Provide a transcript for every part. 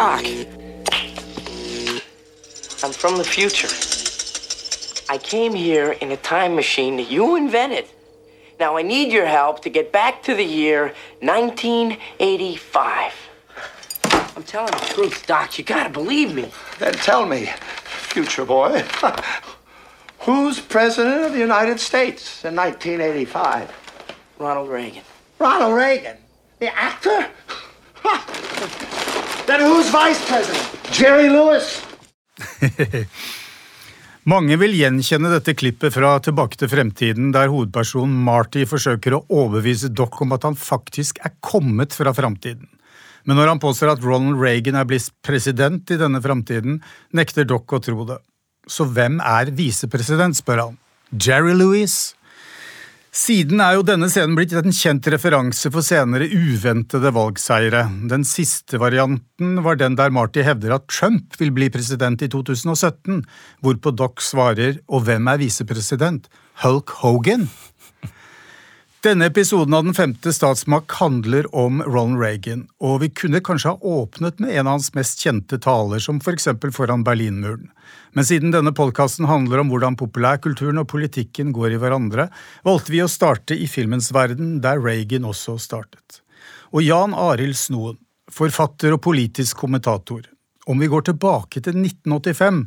Doc, I'm from the future. I came here in a time machine that you invented. Now I need your help to get back to the year 1985. I'm telling the truth, Doc. You gotta believe me. Then tell me, future boy, who's president of the United States in 1985? Ronald Reagan. Ronald Reagan, the actor? then who's vice president? Jerry Lewis? Mange vil gjenkjenne dette klippet fra Tilbake til fremtiden, der hovedpersonen Marty forsøker å overbevise Doc om at han faktisk er kommet fra framtiden. Men når han påstår at Ronald Reagan er blitt president i denne framtiden, nekter Doc å tro det. Så hvem er visepresident, spør han. Jerry Lewis? Siden er jo denne scenen blitt en kjent referanse for senere uventede valgseiere. Den siste varianten var den der Marty hevder at Trump vil bli president i 2017, hvorpå Doc svarer og hvem er visepresident? Hulk Hogan? Denne episoden av Den femte statsmakt handler om Ronald Reagan, og vi kunne kanskje ha åpnet med en av hans mest kjente taler, som for eksempel foran Berlinmuren. Men siden denne podkasten handler om hvordan populærkulturen og politikken går i hverandre, valgte vi å starte i filmens verden, der Reagan også startet. Og Jan Arild Snoen, forfatter og politisk kommentator. Om vi går tilbake til 1985,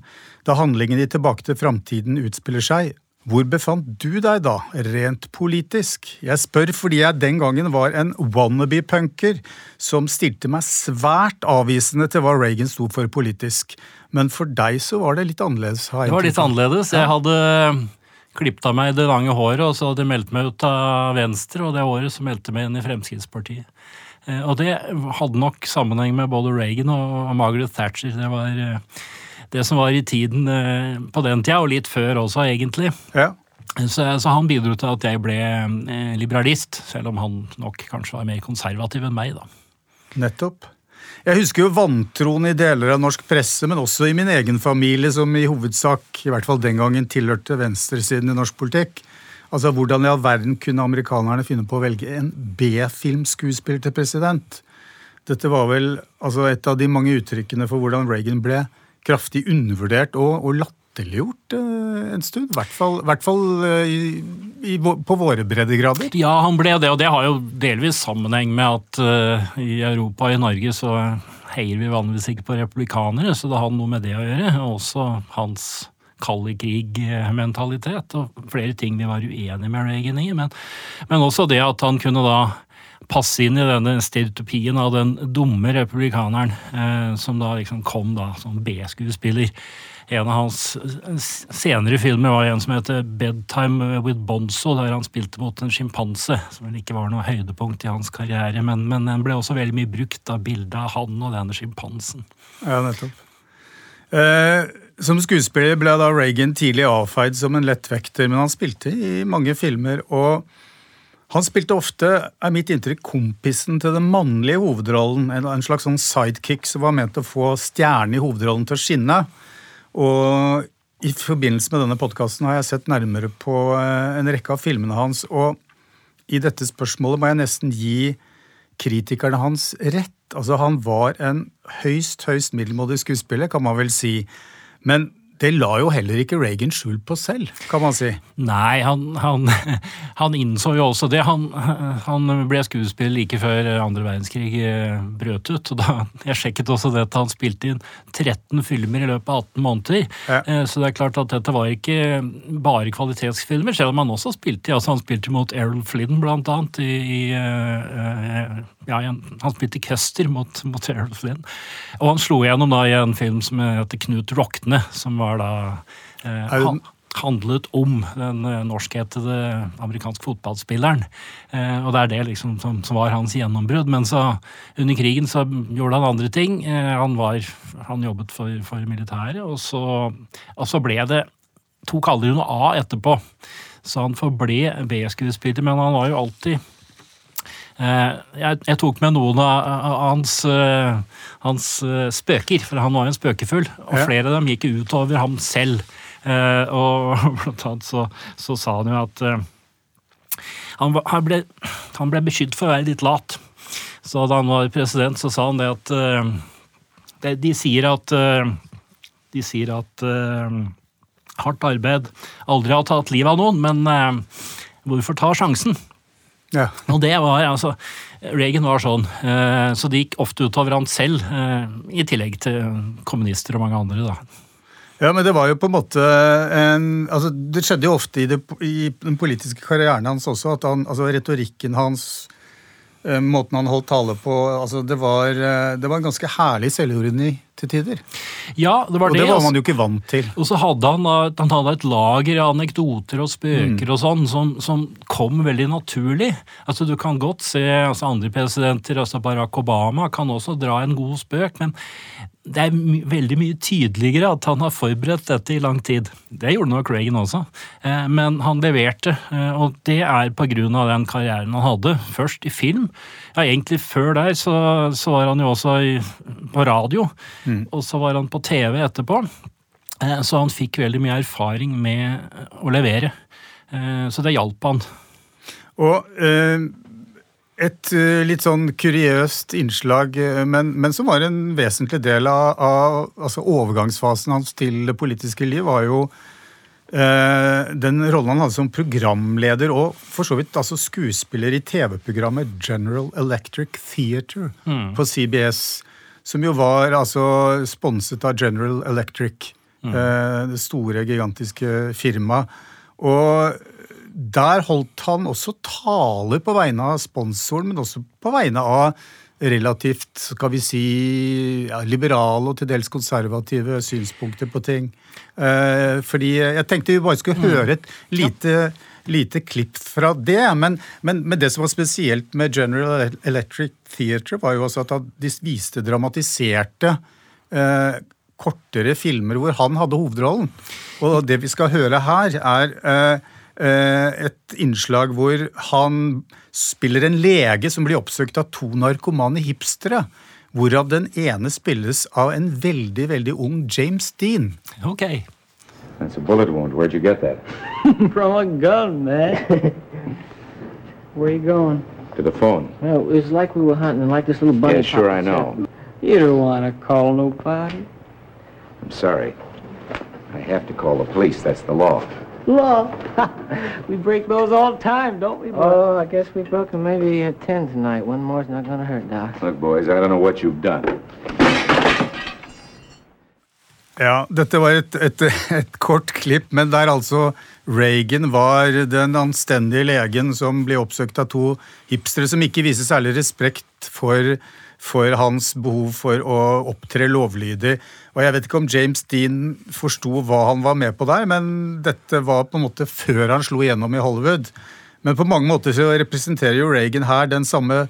da handlingen i Tilbake til framtiden utspiller seg, hvor befant du deg da, rent politisk? Jeg spør fordi jeg den gangen var en wannabe-punker som stilte meg svært avvisende til hva Reagan sto for politisk. Men for deg så var det litt annerledes. Det var litt annerledes. Jeg hadde klippet av meg det lange håret, og så hadde jeg meldt meg ut av Venstre, og det året så meldte jeg meg inn i Fremskrittspartiet. Eh, og det hadde nok sammenheng med både Reagan og Margaret Thatcher. Det var eh, det som var i tiden eh, på den tida, og litt før også, egentlig. Ja. Så, så, han bidro til at jeg ble eh, liberalist, selv om han nok kanskje var mer konservativ enn meg, da. Nettopp. Jeg husker jo vantroen i deler av norsk presse, men også i min egen familie, som i hovedsak, i hvert fall den gangen, tilhørte venstresiden i norsk politikk. Altså, Hvordan i all verden kunne amerikanerne finne på å velge en B-filmskuespiller til president? Dette var vel altså, et av de mange uttrykkene for hvordan Reagan ble kraftig undervurdert og, og latterliggjort uh, en stund. I hvert fall, hvert fall uh, i, i, på våre breddegrader. Ja, han ble det, og det har jo delvis sammenheng med at uh, i Europa og i Norge så heier vi vanligvis ikke på republikanere, så det har noe med det å gjøre. Også hans kalde krig-mentalitet og flere ting vi var uenige med Reagan i. Men, men også det at han kunne da passe inn i denne stereotypien av den dumme republikaneren eh, som da liksom kom da som B-skuespiller. En av hans senere filmer var en som heter Bedtime with Bonzo, der han spilte mot en sjimpanse, som vel ikke var noe høydepunkt i hans karriere, men, men den ble også veldig mye brukt av bildet av han og denne sjimpansen. Ja, nettopp. Eh, som skuespiller ble da Reagan tidlig avfeid som en lettvekter, men han spilte i mange filmer. og han spilte ofte, er mitt inntrykk, kompisen til den mannlige hovedrollen. En, slags sånn sidekick som var ment å få stjernen i hovedrollen til å skinne. Og i forbindelse med denne podkasten har jeg sett nærmere på eh, en rekke av filmene hans. Og i dette spørsmålet må jeg nesten gi kritikerne hans rett. Altså, han var en høyst, høyst middelmådig skuespiller, kan man vel si. Men det la jo heller ikke Reagan skjul på selv, kan man si. Nei, han, han, han innså jo også det. Han, han, ble skuespiller like før andre verdenskrig eh, brøt ut. og da, Jeg sjekket også det at han spilte inn 13 filmer i løpet av 18 måneder. Ja. Eh, så det er klart at dette var ikke bare kvalitetsfilmer, selv om han også spilte altså Han spilte mot Errol Flynn, blant annet, i, i uh, ja, han spilte Custer mot, mot Errol Flynn. Og han slo igjennom da i en film som heter Knut Rokne, som var da eh, han, handlet om den eh, norskhetede amerikanske fotballspilleren. Eh, og det er det liksom som, som var hans gjennombrudd. Men så under krigen så gjorde han andre ting. Eh, han, var, han jobbet for, for militæret, og så, og så ble det Tok aldri noe A etterpå. Så han forble B-skuespiller, men han var jo alltid jeg, jeg, tok med noen av, hans, eh, hans, eh, spøker, for han var jo en spøkefull. Og flere av dem gikk utover ham selv. Og blant annet så, så sa han jo at han, ble, han ble beskyldt for å være litt lat. Så da han var president, så sa han det at det, de sier at eh, De sier at eh, hardt arbeid aldri har tatt livet av noen, men eh, hvorfor ta sjansen? Ja. Og det var altså Reagan var sånn, eh, så det gikk ofte utover han selv, eh, i tillegg til kommunister og mange andre. da. Ja, men det var jo på en måte en altså Det skjedde jo ofte i, det, i den politiske karrieren hans også, at han, altså retorikken hans, eh, måten han holdt tale på altså det var, det var en ganske herlig selvironi til tider. Ja, det var Og det. det var altså. man jo ikke vant til. Og så hadde han, han hadde et lager av anekdoter og spøker Mm. og sånn, som, som kom veldig naturlig. Altså Du kan godt se altså andre presidenter, altså Barack Obama, kan også dra en god spøk, men det er my veldig mye tydeligere at han har forberedt dette i lang tid. Det gjorde nok Reagan også, eh, men han leverte, eh, og det er på grunn av den karrieren han hadde. Først i film. Ja, egentlig før der så, så var han jo også i, på radio, og så var han på TV etterpå. Eh, Så han fikk veldig mye erfaring med å levere. Eh, Så det hjalp han. Og eh, et eh, litt sånn kuriøst innslag, eh, men, men som var en vesentlig del av, av altså overgangsfasen hans til det politiske liv, var jo eh, den rollen han hadde som programleder og for så vidt altså skuespiller i TV-programmet General Electric Theatre på CBS, som jo var altså sponset av General Electric, eh, det store, gigantiske firmaet. Og der holdt han også taler på vegne av sponsoren, men også på vegne av relativt skal vi si, ja, liberale og til dels konservative synspunkter på ting. Eh, fordi jeg tenkte vi bare skulle høre et lite, lite klipp fra det. Men, men, men det som var spesielt med General Electric Theatre, var jo også at de viste dramatiserte eh, kortere filmer hvor han hadde hovedrollen. Og det vi skal høre her, er eh, et innslag hvor han spiller en lege som blir oppsøkt av to narkomane hipstere. Hvorav den ene spilles av en veldig, veldig ung James Dean. Ok. That's a bullet wound. Where'd you get that? From a gun, man. Where you going? To the phone. Well, it's like we were hunting, like this little bunny. Yeah, sure, I know. itself. You don't want to call nobody. I'm sorry. I have to call the police. That's the law. Law. we break those all the time, don't we? Oh, I guess we've broken maybe uh, ten tonight. One more's not going to hurt, Doc. Look, boys, I don't know what you've done. Ja, dette var et, et, et kort klipp, men der altså Reagan var den anstendige legen som ble oppsøkt av to hipstere som ikke viser særlig respekt for, for hans behov for å opptre lovlydig. Og jeg vet ikke om James Dean forsto hva han var med på der, men dette var på en måte før han slo igjennom i Hollywood. Men på mange måter så representerer jo Reagan her den samme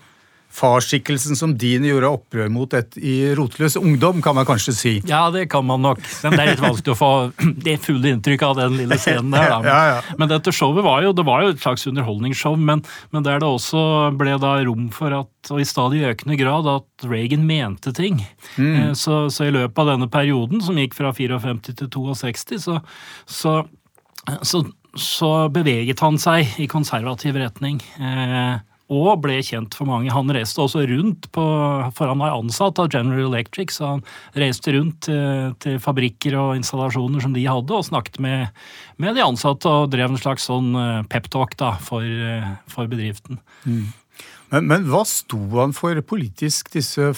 farsskikkelsen som din gjorde opprør mot et, i rotløs ungdom, kan man kanskje si. Ja, det kan man nok. Men det er litt vanskelig å få det fulle inntrykk av den lille scenen der. Da. Men, Ja, ja. men dette showet var jo, det var jo et slags underholdningsshow, men, men der det også ble da rom for at, og i stadig økende grad, at Reagan mente ting. Mm. Så, så i løpet av denne perioden, som gikk fra 54 til 62, så, så, så, så beveget han seg i konservativ retning. Eh, og ble kjent for mange. Han reiste også rundt, på, for han var ansatt av General Electric, så han reiste rundt til, til fabrikker og installasjoner som de hadde, og snakket med, med de ansatte og drev en slags sånn eh, peptalk for, eh, for bedriften. Men, men hva sto han for politisk disse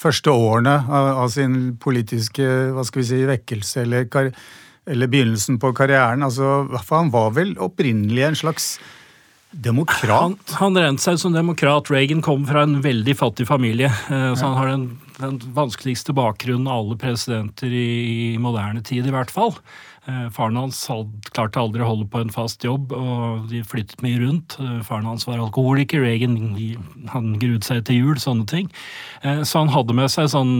første årene av, av sin politiske hva skal vi si, vekkelse, eller, eller begynnelsen på karrieren? Altså, han var vel opprinnelig en slags demokrat? han regnet seg som demokrat. Reagan kom fra en veldig fattig familie, eh, så han har den, den vanskeligste bakgrunnen av alle presidenter i, i moderne tid, i hvert fall. Eh, Faren hans klarte aldri å holde på en fast jobb, og de flyttet mye rundt. Eh, Faren hans var alkoholiker, Reagan han gruet seg til jul, sånne ting. Så han hadde med seg sånn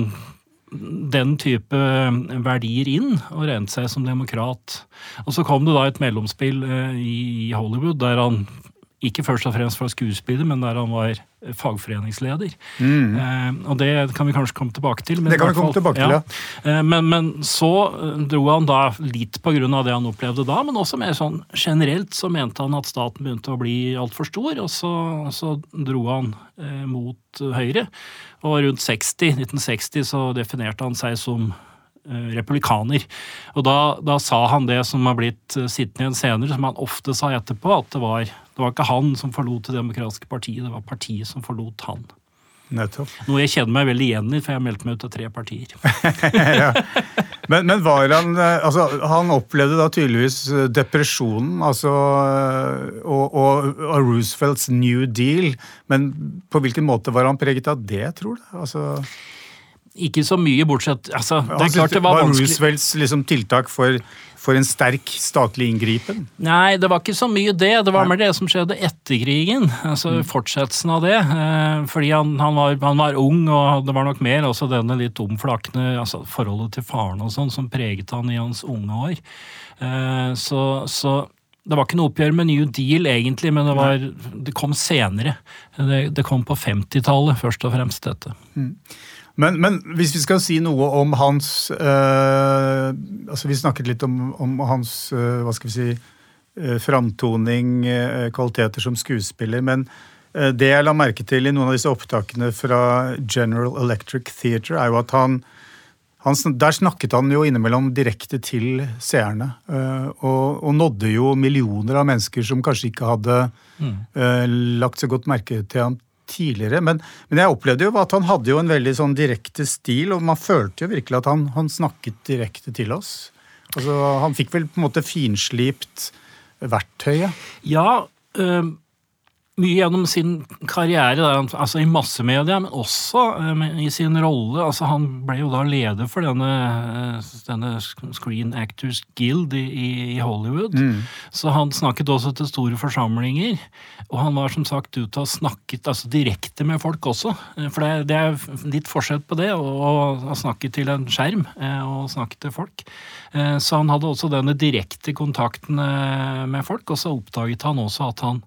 den type verdier inn, og rente seg som demokrat. Og så kom det da et mellomspill i Hollywood der han ikke først og fremst fra skuespiller, men der han var fagforeningsleder. Eh, og det kan vi kanskje komme tilbake til. men Mm. Det kan vi komme tilbake til, ja. Eh, Men, men så eh, dro han da litt på grunn av det han opplevde da, men også mer sånn generelt så mente han at staten begynte å bli altfor stor, og så, så dro han eh, mot Høyre. Og rundt 60, 1960 så definerte han seg som eh, republikaner. Og da, da sa han det som har blitt eh, sittende igjen senere, som han ofte sa etterpå, at det var, det var ikke han som forlot Det demokratiske partiet, det var partiet som forlot han. Nettopp. Noe jeg kjenner meg veldig igjen i, for jeg meldte meg ut av tre partier. Men, men var han eh, Altså, han opplevde da tydeligvis eh, depresjonen, altså eh, og, og, og Roosevelts New Deal. Men på hvilken måte var han preget av det, tror du? Altså, Ikke så mye, bortsett altså, Det er klart det var vanskelig Roosevelts liksom, tiltak for, for en sterk statlig inngripen? Nei, det var ikke så mye det. Det var mer det som skjedde etter krigen. Altså fortsettelsen av det. Eh, fordi han, han, var, han var ung, og det var nok mer også denne litt omflakne altså forholdet til faren og sånn som preget han i hans unge år. Eh, så, så det var ikke noe oppgjør med New Deal, egentlig, men det, var, det kom senere. Det, det kom på 50-tallet, først og fremst, dette. Men, men hvis vi skal si noe om hans eh, altså Vi snakket litt om, om hans eh, hva skal vi si, eh, framtoning, kvaliteter som skuespiller. Men det jeg la merke til i noen av disse opptakene fra General Electric Theatre, er jo at han, han Der snakket han jo innimellom direkte til seerne. eh, og, og nådde jo millioner av mennesker som kanskje ikke hadde eh, lagt så godt merke til ham tidligere. Men, men jeg opplevde jo at han hadde jo en veldig sånn direkte stil, og man følte jo virkelig at han, han snakket direkte til oss. Altså, Han fikk vel på en måte finslipt verktøyet. Ja, øh, mye gjennom sin karriere, der, altså i massemedia, men også øh, i sin rolle. altså Han ble jo da leder for denne, øh, denne Screen Actors Guild i, i- Hollywood. Hollywood. Så han snakket også til store forsamlinger. Og han var som sagt ute og snakket altså direkte med folk også. Eh, For det, det er litt forskjell på det, å, snakke til en skjerm eh, og snakke til folk. Eh, Så han hadde også denne direkte kontakten eh, med folk, og så oppdaget han også at han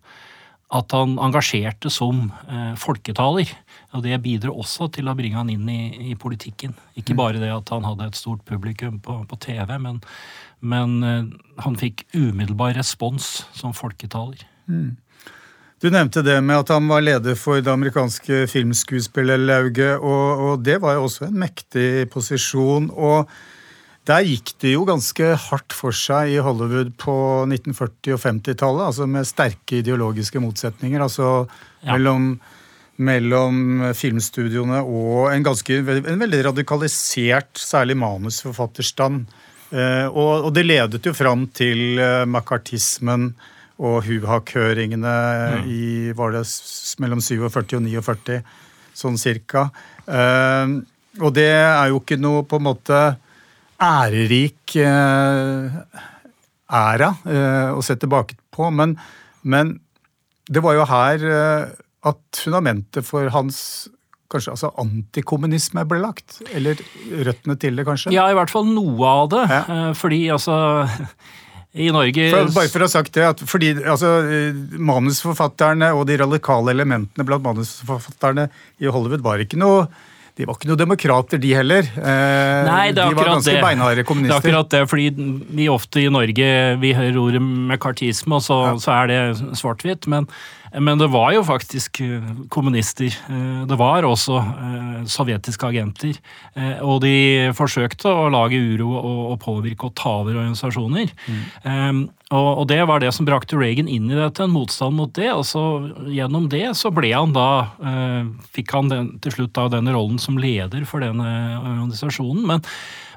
at han engasjerte som eh, folketaler. Og det bidro også til å bringe han inn i, i politikken. Ikke bare det at han hadde et stort publikum på, på TV, men, men eh, han fikk umiddelbar respons som folketaler. Du nevnte det med at han var leder for det amerikanske filmskuespillerlauget, og, og det var jo også en mektig posisjon. og der gikk det jo ganske hardt for seg i Hollywood på 1940- og 50-tallet, altså med sterke ideologiske motsetninger. altså Ja. mellom, mellom filmstudioene og en, ganske, en veldig radikalisert, særlig manusforfatterstand. Eh, og, og det ledet jo fram til eh, makartismen og Huvhak-høringene i var det mellom 47 og 49, sånn cirka. Eh, og det er jo ikke noe på en måte ærerik eh, æra eh, å se tilbake på, men, men det var jo her eh, at fundamentet for hans kanskje altså antikommunisme ble lagt? Eller røttene til det, kanskje? Ja, i hvert fall noe av det. Ja. Fordi altså I Norge For, bare for å ha sagt det, at fordi altså, manusforfatterne og de radikale elementene blant manusforfatterne i Hollywood var ikke noe de var ikke noe demokrater, de heller. Eh, Nei, det de var ganske det. beinharde Det er akkurat det, fordi vi ofte i Norge vi hører ordet mekartisme, og så, så er det svart-hvitt. Men, men det var jo faktisk eh, kommunister. Eh, Det var også eh, sovjetiske agenter. Og de forsøkte å lage uro og, påvirke og ta over organisasjoner. Mm. og, det var det som brakte Reagan inn i dette, en motstand mot det. Og så gjennom det så ble han da Fikk han den, til slutt da denne rollen som leder for denne organisasjonen. Men,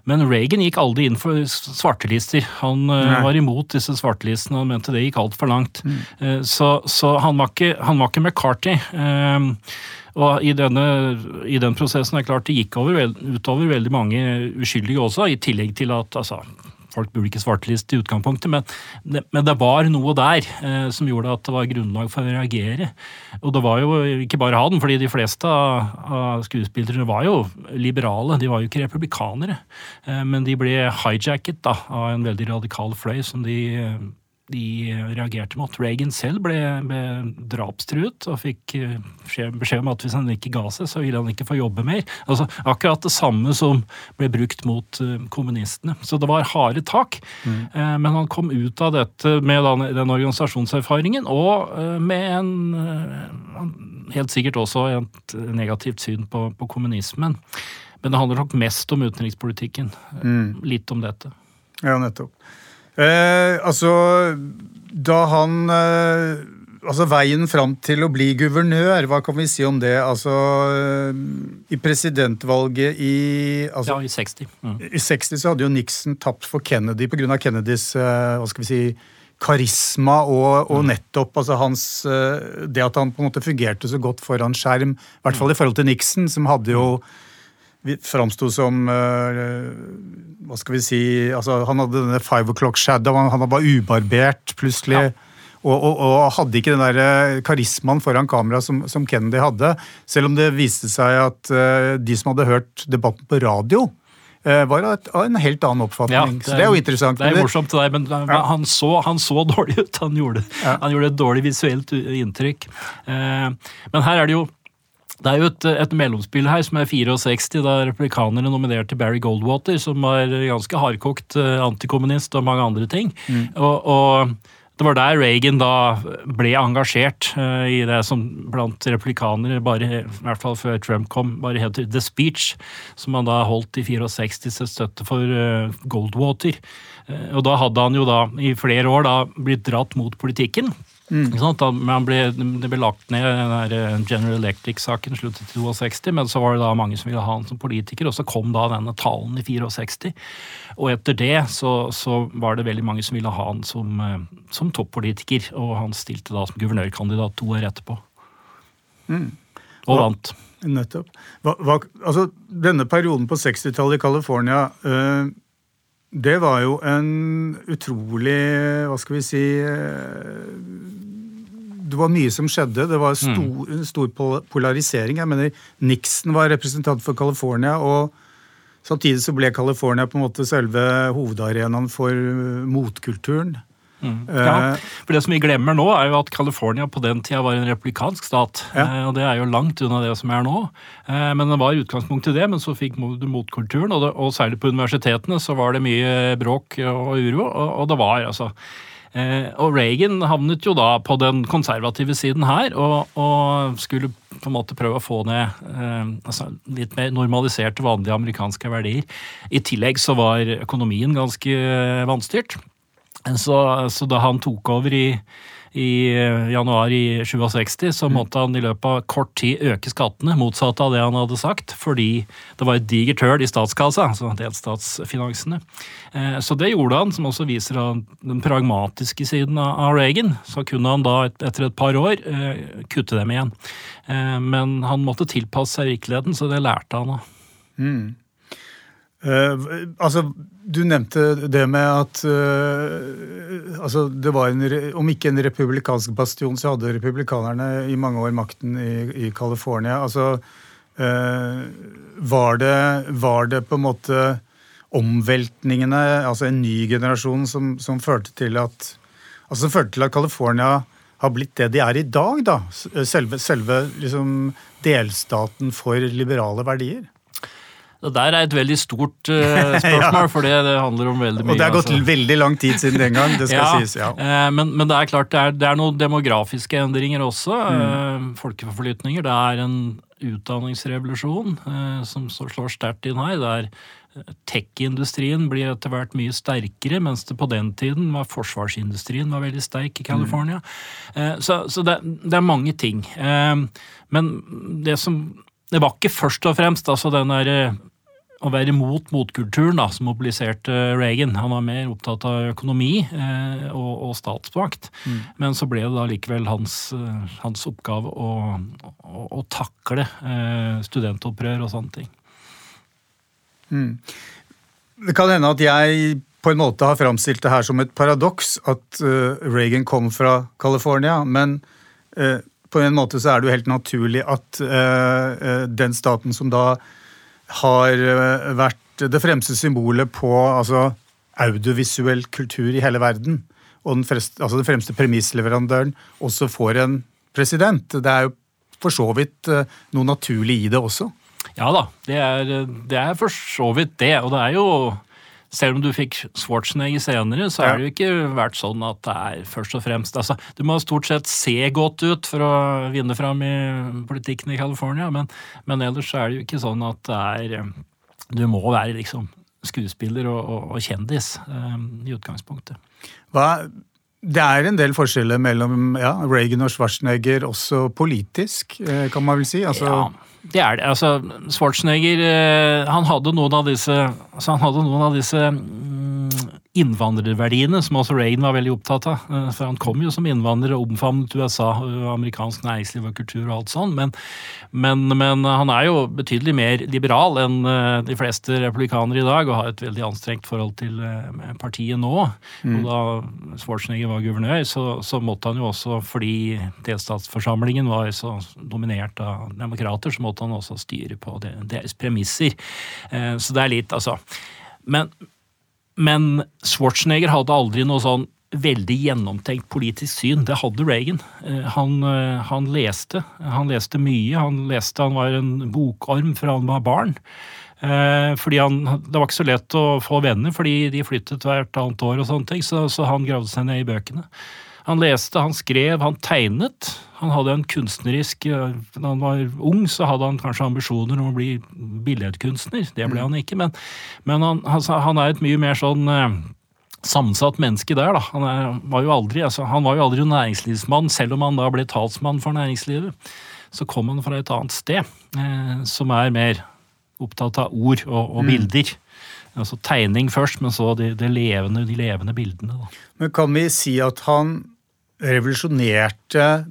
men Reagan gikk aldri inn for svartelister. Han eh, Nei. var imot disse svartelistene og mente det gikk altfor langt. Eh, så så han, var ikke, han var ikke McCarthy. Eh, og i, denne, i den prosessen er det klart det gikk over, utover veldig mange uskyldige også, i tillegg til at altså, folk burde ikke svarteliste i utgangspunktet, men det, men det var noe der eh, som gjorde at det var grunnlag for å reagere. Og det var jo ikke bare han, fordi de fleste av, av skuespillerne var jo liberale, de var jo ikke republikanere. Eh, men de ble hijacket da, av en veldig radikal fløy som de eh, de reagerte mot. Reagan selv ble, ble drapstruet og fikk eh, beskjed om at hvis han ikke ga seg, så ville han ikke få jobbe mer. Altså Akkurat det samme som ble brukt mot uh, kommunistene. Så det var harde tak. Mm. Uh, men han kom ut av dette med den, organisasjonserfaringen og med en Helt sikkert også et negativt syn på, på kommunismen. Men det handler nok mest om utenrikspolitikken. Mm. Litt om dette. Ja, nettopp. Eh, altså, da han eh, Altså veien fram til å bli guvernør, hva kan vi si om det? Altså eh, I presidentvalget i altså, Ja, i 60. Mm. I 60 så hadde jo Nixon tapt for Kennedy pga. Kennedys eh, hva skal vi si, karisma og, og, mm. nettopp altså hans eh, Det at han på en måte fungerte så godt foran skjerm, i hvert fall i forhold til Nixon, som hadde jo framsto som uh, Hva skal vi si altså, Han hadde denne five o'clock shadow, han, han var ubarbert plutselig. Ja. Og, og, og, hadde ikke den der eh, karismaen foran kamera som, som, Kennedy hadde. Selv om det viste seg at uh, de som hadde hørt debatten på radio, var av en helt annen oppfatning. Ja, det, så det er jo interessant. Det er morsomt til deg, men ja. han, så, han, så, dårlig ut. Han gjorde, ja. han gjorde et dårlig visuelt inntrykk. men her er det jo det er jo et, et, mellomspill her som er 64, da replikanerne nominerte Barry Goldwater, som var ganske hardkokt uh, antikommunist og mange andre ting. Mm. Og, og, det var der Reagan da ble engasjert uh, i det som blant replikanere, bare, i hvert fall før Trump kom, bare heter The Speech, som han da holdt i 64 til støtte for uh, Goldwater. og da hadde han jo da i flere år da blitt dratt mot politikken. Mm. Ble, det ble lagt ned den eh, General Electric-saken sluttet i 62, men så var det da mange som ville ha han som politiker, og så kom da denne talen i 64. Og etter det så, så var det veldig mange som ville ha han som, eh, som toppolitiker, og han stilte da som guvernørkandidat to år etterpå. Mm. Og vant. Nettopp. Hva, hva, altså, denne perioden på 60-tallet i California øh, det var jo en utrolig Hva skal vi si Det var mye som skjedde. Det var stor, mm. stor polarisering. Jeg mener, Nixon var representant for California, og samtidig så ble California på en måte selve hovedarenaen for motkulturen. Mm. Ja, for Det som vi glemmer nå, er jo at California på den tida var en replikansk stat. Ja. Eh, og Det er jo langt unna det som er nå. Eh, men det var utgangspunktet det, men så fikk du motkulturen. Og, det, og, særlig på universitetene så var det mye bråk og uro. Og, og det var altså eh, og Reagan havnet jo da på den konservative siden her, og, og skulle på en måte prøve å få ned altså litt mer normaliserte, vanlige amerikanske verdier. I tillegg så var økonomien ganske vanstyrt. Så, så, da han tok over i, i eh, januar i 67, så mm. måtte han i løpet av kort tid øke skattene, motsatt av det han hadde sagt, fordi det var et digert høl i statskassa, altså delstatsfinansene. Eh, så det gjorde han, som også viser den pragmatiske siden av Reagan. Så kunne han da etter et par år eh, kutte dem igjen. Men han måtte tilpasse seg virkeligheten, så det lærte han av. Mm. Uh, altså, Du nevnte det med at uh, altså det var en, Om ikke en republikansk bastion, så hadde republikanerne i mange år makten i, i California. Altså, uh, var, det, var, det, på en måte omveltningene, altså en ny generasjon, som, som førte til at altså som førte til at California har blitt det de er i dag, da? Selve, selve liksom, delstaten for liberale verdier? Det der er et veldig stort uh, spørsmål, ja. for det, handler om veldig mye. Og det har gått altså. veldig lang tid siden den gang, det skal ja, sies. ja. Uh, men, men, det er klart det er, det er noen demografiske endringer også. Mm. Uh, folkeforflytninger. Det er en utdanningsrevolusjon som slår sterkt inn her. Det er Tech-industrien blir etter hvert mye sterkere, mens det på den tiden var forsvarsindustrien var veldig sterk i California. Mm. Så, så det, det, er mange ting. Men det som Det var ikke først og fremst altså den der, å være imot motkulturen da, som mobiliserte Reagan. Han var mer opptatt av økonomi eh, og, og, statsmakt. Mm. Men så ble det da likevel hans, eh, hans oppgave å, å, å takle eh, studentopprør og sånne ting. Mm. Det kan hende at jeg på en måte har framstilt det her som et paradoks at uh, Reagan kom fra California, men uh, på en måte så er det jo helt naturlig at uh, den staten som da har eh, vært det fremste symbolet på altså, audiovisuell kultur i hele verden. og den, fremste, altså den fremste premissleverandøren også får en president. Det er jo for så vidt eh, noe naturlig i det også. Ja da, det er, det er for så vidt det. Og det er jo selv om du fikk Schwarzenegger senere, så har det jo ikke vært sånn at det er først og fremst altså, Du må stort sett se godt ut for å vinne fram i politikken i California, men, men ellers er det jo ikke sånn at det er Du må være liksom skuespiller og, og, og kjendis um, i utgangspunktet. Hva, det er en del forskjeller mellom ja, Reagan og Schwarzenegger, også politisk, eh, kan man vel si? Altså, ja. Det er det. Altså, Schwarzenegger eh, han hadde noen av disse, altså han hadde noen av disse mm, innvandrerverdiene, som også Reagan var veldig opptatt av. Eh, for han kom jo som innvandrer og omfavnet USA, amerikansk næringsliv og kultur og alt sånn. Men, men, men, han er jo betydelig mer liberal enn eh, de fleste republikanere i dag, og har et veldig anstrengt forhold til eh, partiet nå. Mm. Og da Schwarzenegger var guvernør, så, så, måtte han jo også, fordi delstatsforsamlingen var så dominert av demokrater, så måtte han også styre på deres premisser. Så det er litt, altså men, men Schwarzenegger hadde aldri noe sånn veldig gjennomtenkt politisk syn. Det hadde Reagan. Eh, han, eh, han, leste. Han leste mye. Han leste, han var en bokorm fra han var barn. Eh, fordi han, Det var ikke så lett å få venner, fordi de flyttet hvert annet år, og sånne ting, så, så han gravde seg ned i bøkene. Han leste, han skrev, han tegnet. Han hadde en kunstnerisk Da han var ung, så hadde han kanskje ambisjoner om å bli billedkunstner. Det ble han ikke, men, men han, altså, han, er et mye mer sånn eh, sammensatt menneske der, da. Han, er, var jo aldri, altså, han var jo aldri næringslivsmann, selv om han da ble talsmann for næringslivet. Så kom han fra et annet sted, eh, som er mer opptatt av ord og, og mm. bilder. Altså tegning først, men så de, de, levende, de levende, bildene. Da. Men kan vi si at han revolusjonerte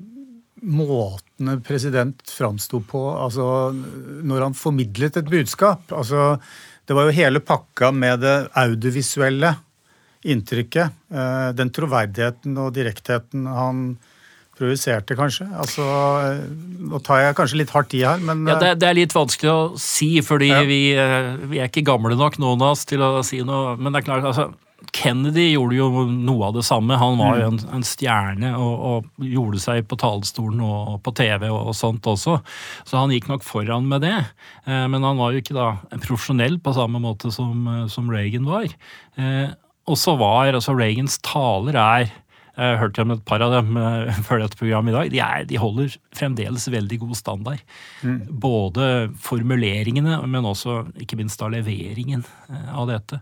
måten en president framsto på altså når han formidlet et budskap. Altså, det var jo hele pakka med det audiovisuelle inntrykket. Eh, den troverdigheten og direktheten han projiserte, kanskje. Altså, eh, Nå tar jeg kanskje litt hardt i her, men ja, det, det, er litt vanskelig å si, fordi ja. vi, eh, vi, er ikke gamle nok, noen av oss, til å si noe. Men det er klart, altså, Kennedy gjorde jo noe av det samme. Han var jo mm. en, en stjerne og, og, gjorde seg på talerstolen og på TV og, og, sånt også. Så han gikk nok foran med det. Eh, men han var jo ikke da profesjonell på samme måte som, eh, som Reagan var. Eh, og så var altså Reagans taler er jeg hørte om et par av dem uh, før dette programmet i dag. De, er, de holder fremdeles veldig god standard. Mm. Både formuleringene, men også ikke minst da leveringen uh, av dette.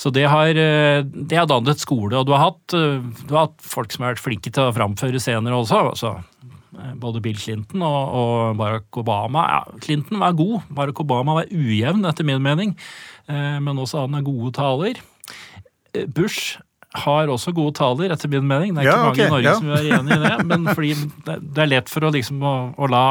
Så det har, uh, det har dannet skole. Og du har, hatt, du har, hatt, folk som har vært flinke til å framføre scener også. altså både Bill Clinton og, og Barack Obama. Ja, Clinton var god, Barack Obama var ujevn, etter min mening. Men også han er gode taler. Bush har også gode taler, etter min mening. Det er ikke mange okay, i Norge ja. som er enig i det, men fordi det er lett for å, liksom, å, å la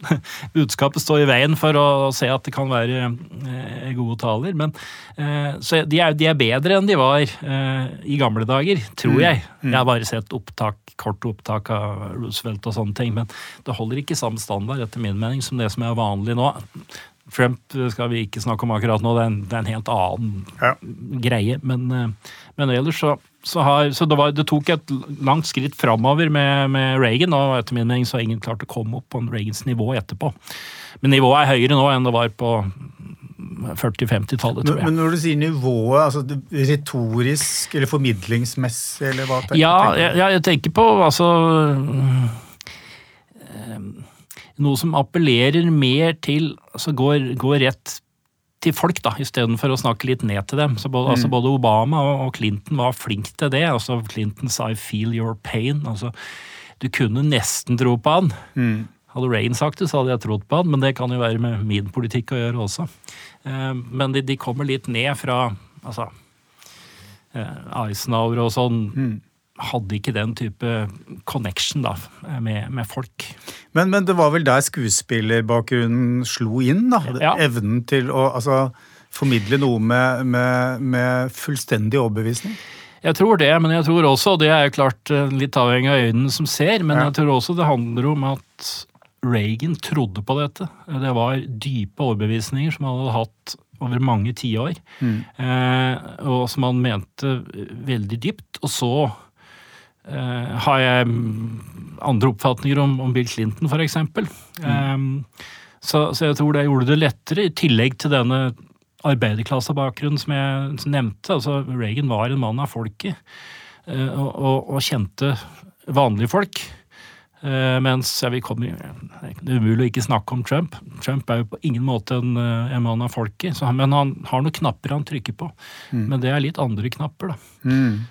budskapet stå i veien for å se at det kan være eh, gode taler. Men, eh, så de er, de er, bedre enn de var eh, i gamle dager, tror mm, jeg. Mm. Jeg har bare sett opptak, kort opptak av Roosevelt og sånne ting, men det holder ikke samme standard etter min mening som det som er vanlig nå. Trump skal vi ikke snakke om akkurat nå, det er en, det er en helt annen ja. greie. Men, eh, men, ellers så, så, har, så det, var, det, tok et langt skritt framover med, med, Reagan, og etter min mening så har ingen klart å komme opp på Reagans nivå etterpå. Men nivået er høyere nå enn det var på 40-50-tallet, tror jeg. Men når du sier nivået, altså retorisk eller formidlingsmessig, eller hva? tenker du? Ja, jeg, jeg tenker på altså noe som appellerer mer til altså går, går rett til folk, da, istedenfor å snakke litt ned til dem. Så både, mm. altså både Obama og, Clinton var flink til det. altså Clinton sa 'I feel your pain'. altså Du kunne nesten tro på han. Mm. Hadde Rain sagt det, så hadde jeg trodd på han, men det kan jo være med min politikk å gjøre også. Eh, men de, de, kommer litt ned fra altså eh, Eisenhower og sånn. Mm hadde ikke den type connection da, med, med folk. Men, men, det var vel der skuespillerbakgrunnen slo inn? da? Ja. Evnen til å altså, formidle noe med, med, med, fullstendig overbevisning? Jeg tror det, men jeg tror også, og det er jo klart eh, litt avhengig av øynene som ser, men ja. jeg tror også det handler om at Reagan trodde på dette. Det var dype overbevisninger som han hadde hatt over mange tiår, mm. eh, og som han mente veldig dypt. Og så eh, har jeg andre oppfatninger om, om Bill Clinton, f.eks. Mm. Um, så, så, jeg tror det gjorde det lettere, i tillegg til denne arbeiderklassebakgrunnen som jeg nevnte. altså Reagan var en mann av folket, uh, og, og, kjente vanlige folk. Uh, mens ja, vi kommer, Det er umulig å ikke snakke om Trump. Trump er jo på ingen måte en, en mann av folket. Så, men han har noen knapper han trykker på. Mm. Men det er litt andre knapper, da. Mm.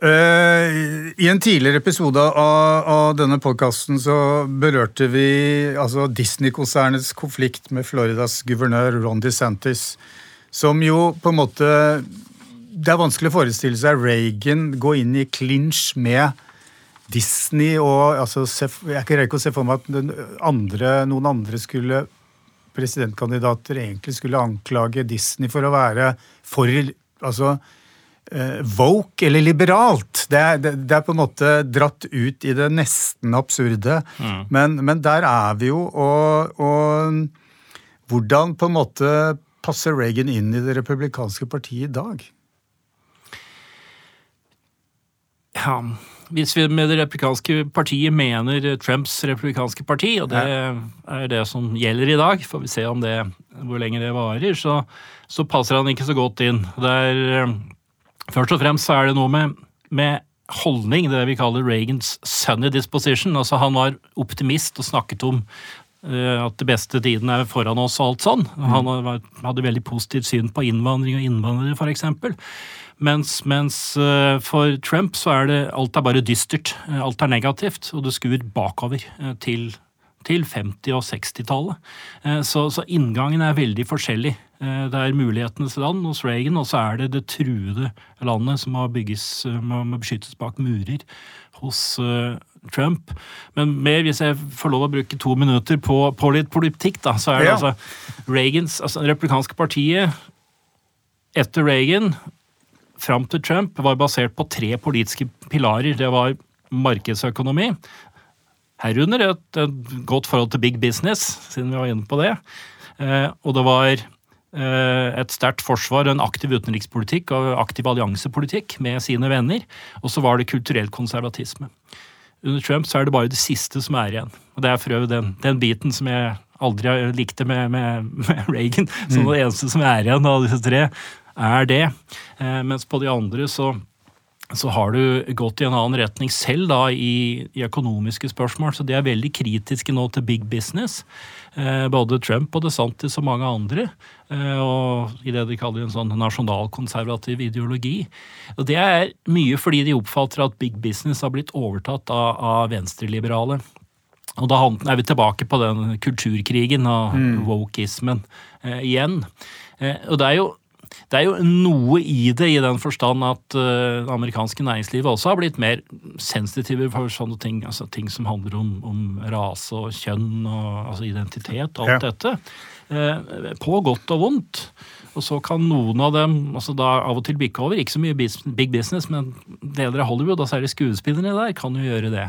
Uh, I en tidligere episode av, av denne podkasten så berørte vi altså Disney-konsernets konflikt med Floridas guvernør Ron DeSantis, som jo på en måte Det er vanskelig å forestille seg Reagan gå inn i clinch med Disney og altså, Jeg greier ikke å se for meg at andre, noen andre skulle presidentkandidater egentlig skulle anklage Disney for å være for altså woke eller liberalt. Det er, det, det er, på en måte dratt ut i det nesten absurde. Mm. Men, men, der er vi jo, og, og, hvordan på en måte passer Reagan inn i det republikanske partiet i dag? Ja, hvis vi med det republikanske partiet mener Trumps republikanske parti, og det er det som gjelder i dag, får vi se om det, hvor lenge det varer, så, så passer han ikke så godt inn. Det er Først og fremst så er det noe med, med holdning, det vi kaller Reagans sunny disposition. Altså Han var optimist og snakket om uh, at det beste tiden er foran oss og alt sånn. Mm. Han var, hadde veldig positivt syn på innvandring og innvandrere, f.eks. Mens, mens uh, for Trump så er det alt er bare dystert. Alt er negativt, og det skuer bakover uh, til til 50- og 60-tallet. Eh, så, så, inngangen er veldig forskjellig. Eh, det er mulighetenes land hos Reagan, og så er det det truede landet som må, bygges, eh, må beskyttes bak murer hos Trump. Men mer, hvis jeg får lov å bruke to minutter på, på litt politikk, da, så er det ja. altså Reagans, altså republikanske partiet etter Reagan fram til Trump var basert på tre politiske pilarer. Det var markedsøkonomi, Herunder et, et, godt forhold til big business, siden vi var inne på det. Eh, og det var eh, et sterkt forsvar, en aktiv utenrikspolitikk og aktiv alliansepolitikk med sine venner. Og så var det kulturell konservatisme. Under Trump så er det bare det siste som er igjen. Og det er for øvrig den, den biten som jeg aldri likte med, med, med Reagan. Så mm. det eneste som er igjen av disse tre, er det. Eh, mens på de andre så så har du gått i en annen retning selv da i, i, økonomiske spørsmål. Så de er veldig kritiske nå til big business. Eh, både Trump og DeSantis og mange andre. Eh, og i det de kaller en sånn nasjonalkonservativ ideologi. Og det er mye fordi de oppfatter at big business har blitt overtatt av, av venstreliberale. Og da er vi tilbake på den kulturkrigen og mm. wokeismen eh, igjen. Eh, og det er jo det er jo noe i det, i den forstand at uh, det amerikanske næringslivet også har blitt mer sensitive for sånne ting. altså Ting som handler om, om rase og kjønn og altså identitet og alt ja. dette. Uh, på godt og vondt. Og så kan noen av dem altså da av og til bikke over. Ikke så mye big business, men deler av Hollywood, og særlig skuespillerne der, kan jo gjøre det.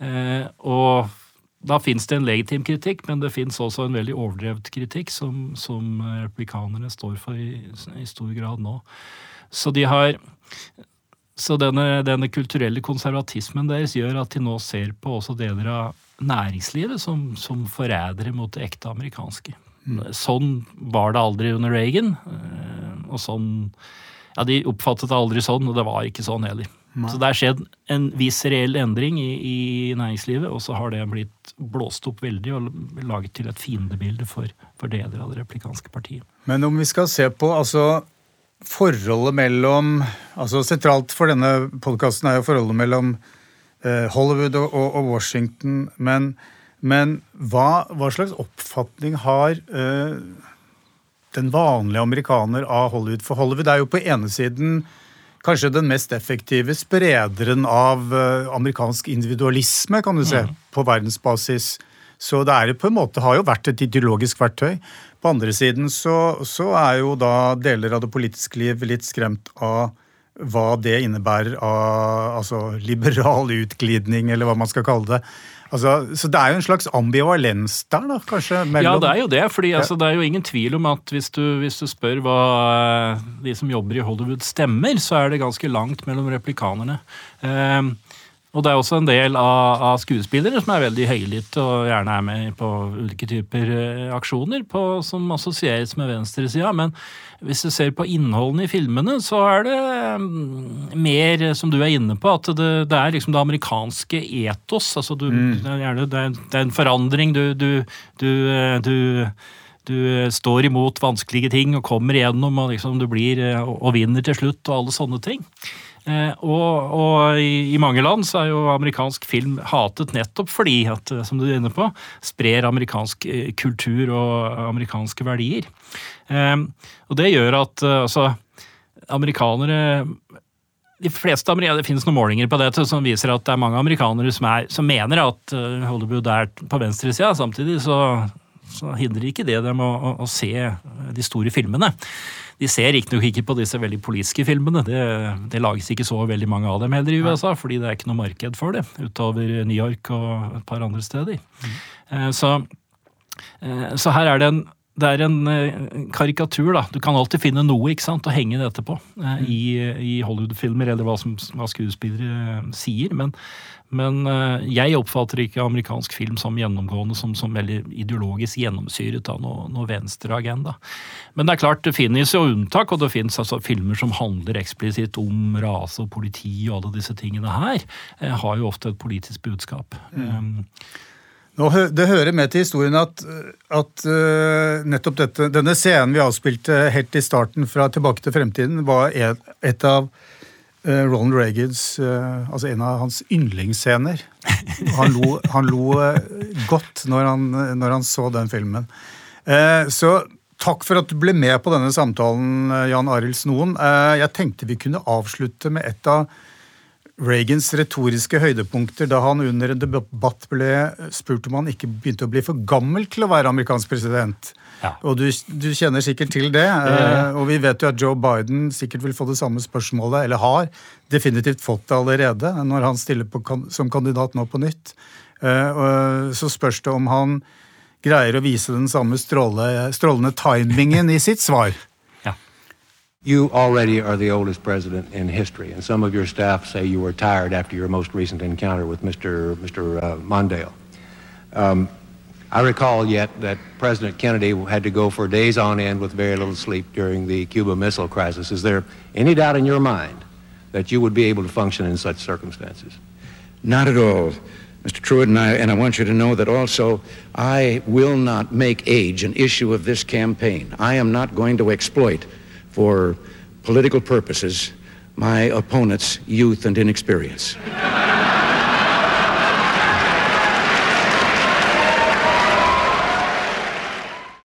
Uh, og da fins det en legitim kritikk, men det fins også en veldig overdrevet kritikk, som, som replikanerne står for i, i, stor grad nå. Så de har så denne, denne, kulturelle konservatismen deres gjør at de nå ser på også deler av næringslivet som, som forrædere mot det ekte amerikanske. Mm. Sånn var det aldri under Reagan. Eh, og sånn Ja, de oppfattet det aldri sånn, og det var ikke sånn heller. Nei. Så det har skjedd en viss reell endring i, i, næringslivet, og så har det blitt blåst opp veldig og laget til et fiendebilde for, for deler av det replikanske partiet. Men om vi skal se på altså forholdet mellom altså Sentralt for denne podkasten er jo forholdet mellom eh, Hollywood og, og, Washington. Men, men hva, hva, slags oppfatning har eh, den vanlige amerikaner av Hollywood? For Hollywood er jo på ene siden kanskje den mest effektive sprederen av eh, amerikansk individualisme, kan du se, mm. på verdensbasis. Så det er på en måte, har jo vært et ideologisk verktøy. På andre siden så, så, er jo da deler av det politiske liv litt skremt av hva det innebærer av altså, liberal utglidning, eller hva man skal kalle det. Altså, så det er jo en slags ambivalens der, da, kanskje? Mellom... Ja, det er jo det. fordi altså, det er jo ingen tvil om at hvis du, hvis du, spør hva de som jobber i Hollywood stemmer, så er det ganske langt mellom replikanerne. Eh, og det er også en del av, av skuespillere som er veldig høylytte og gjerne er med på ulike typer uh, aksjoner på, som assosieres med venstresida. Men hvis du ser på innholdene i filmene, så er det um, mer, som du er inne på, at det, det er liksom det amerikanske etos. Altså du, mm. det, er det, er, en forandring. Du, du, du, eh, du står imot vanskelige ting og kommer igjennom, og liksom du blir eh, og vinner til slutt, og alle sånne ting. Eh, og, og i, i, mange land så er jo amerikansk film hatet nettopp fordi at, eh, som du er inne på, sprer amerikansk eh, kultur og amerikanske verdier. Og det gjør at altså, amerikanere de fleste Det finnes noen målinger på dette som viser at det er mange amerikanere som, er, som mener at Hollywood er på venstresida. Samtidig så, så hindrer ikke det dem å, å, å se de store filmene. De ser riktignok ikke på disse veldig politiske filmene. Det, det, lages ikke så veldig mange av dem heller i USA, fordi det er ikke noe marked for det utover New York og et par andre steder. Mm. Så, eh, så her er det en det er en eh, karikatur, da. Du kan alltid finne noe ikke sant, å henge dette på mm. i, i Hollywood-filmer, eller hva, som, hva skuespillere sier. Men, men eh, jeg oppfatter ikke amerikansk film som gjennomgående som, som veldig ideologisk gjennomsyret av noe, noe venstreagenda. Men det er klart, det finnes jo unntak, og det finnes altså filmer som handler eksplisitt om rase og politi og alle disse tingene her, eh, har jo ofte et politisk budskap. Mm. Um, Nå, det hører med til historien at, at uh, nettopp dette, denne scenen vi avspilte helt i starten fra Tilbake til fremtiden, var et, et av uh, Ronald Reagans uh, Altså en av hans yndlingsscener. Han lo, han lo godt når han, når han, så den filmen. så takk for at du ble med på denne samtalen, Jan Arild Snoen. jeg tenkte vi kunne avslutte med et av Reagans retoriske høydepunkter da han under en debatt ble spurt om han ikke begynte å bli for gammel til å være amerikansk president. Ja. Og du, du, kjenner sikkert til det. Eh, og vi vet jo at Joe Biden sikkert vil få det samme spørsmålet, eller har definitivt fått det allerede, når han stiller på, som kandidat nå på nytt. Eh, så spørs det om han greier å vise den samme stråle, strålende timingen i sitt svar. You already are the oldest president in history, and some of your staff say you were tired after your most recent encounter with Mr. Mr. Uh, Mondale. Um, I recall yet that President Kennedy had to go for days on end with very little sleep during the Cuba Missile Crisis. Is there any doubt in your mind that you would be able to function in such circumstances? Not at all, Mr. Truitt, and I, and I want you to know that also I will not make age an issue of this campaign. I am not going to exploit for political purposes my opponent's youth and inexperience.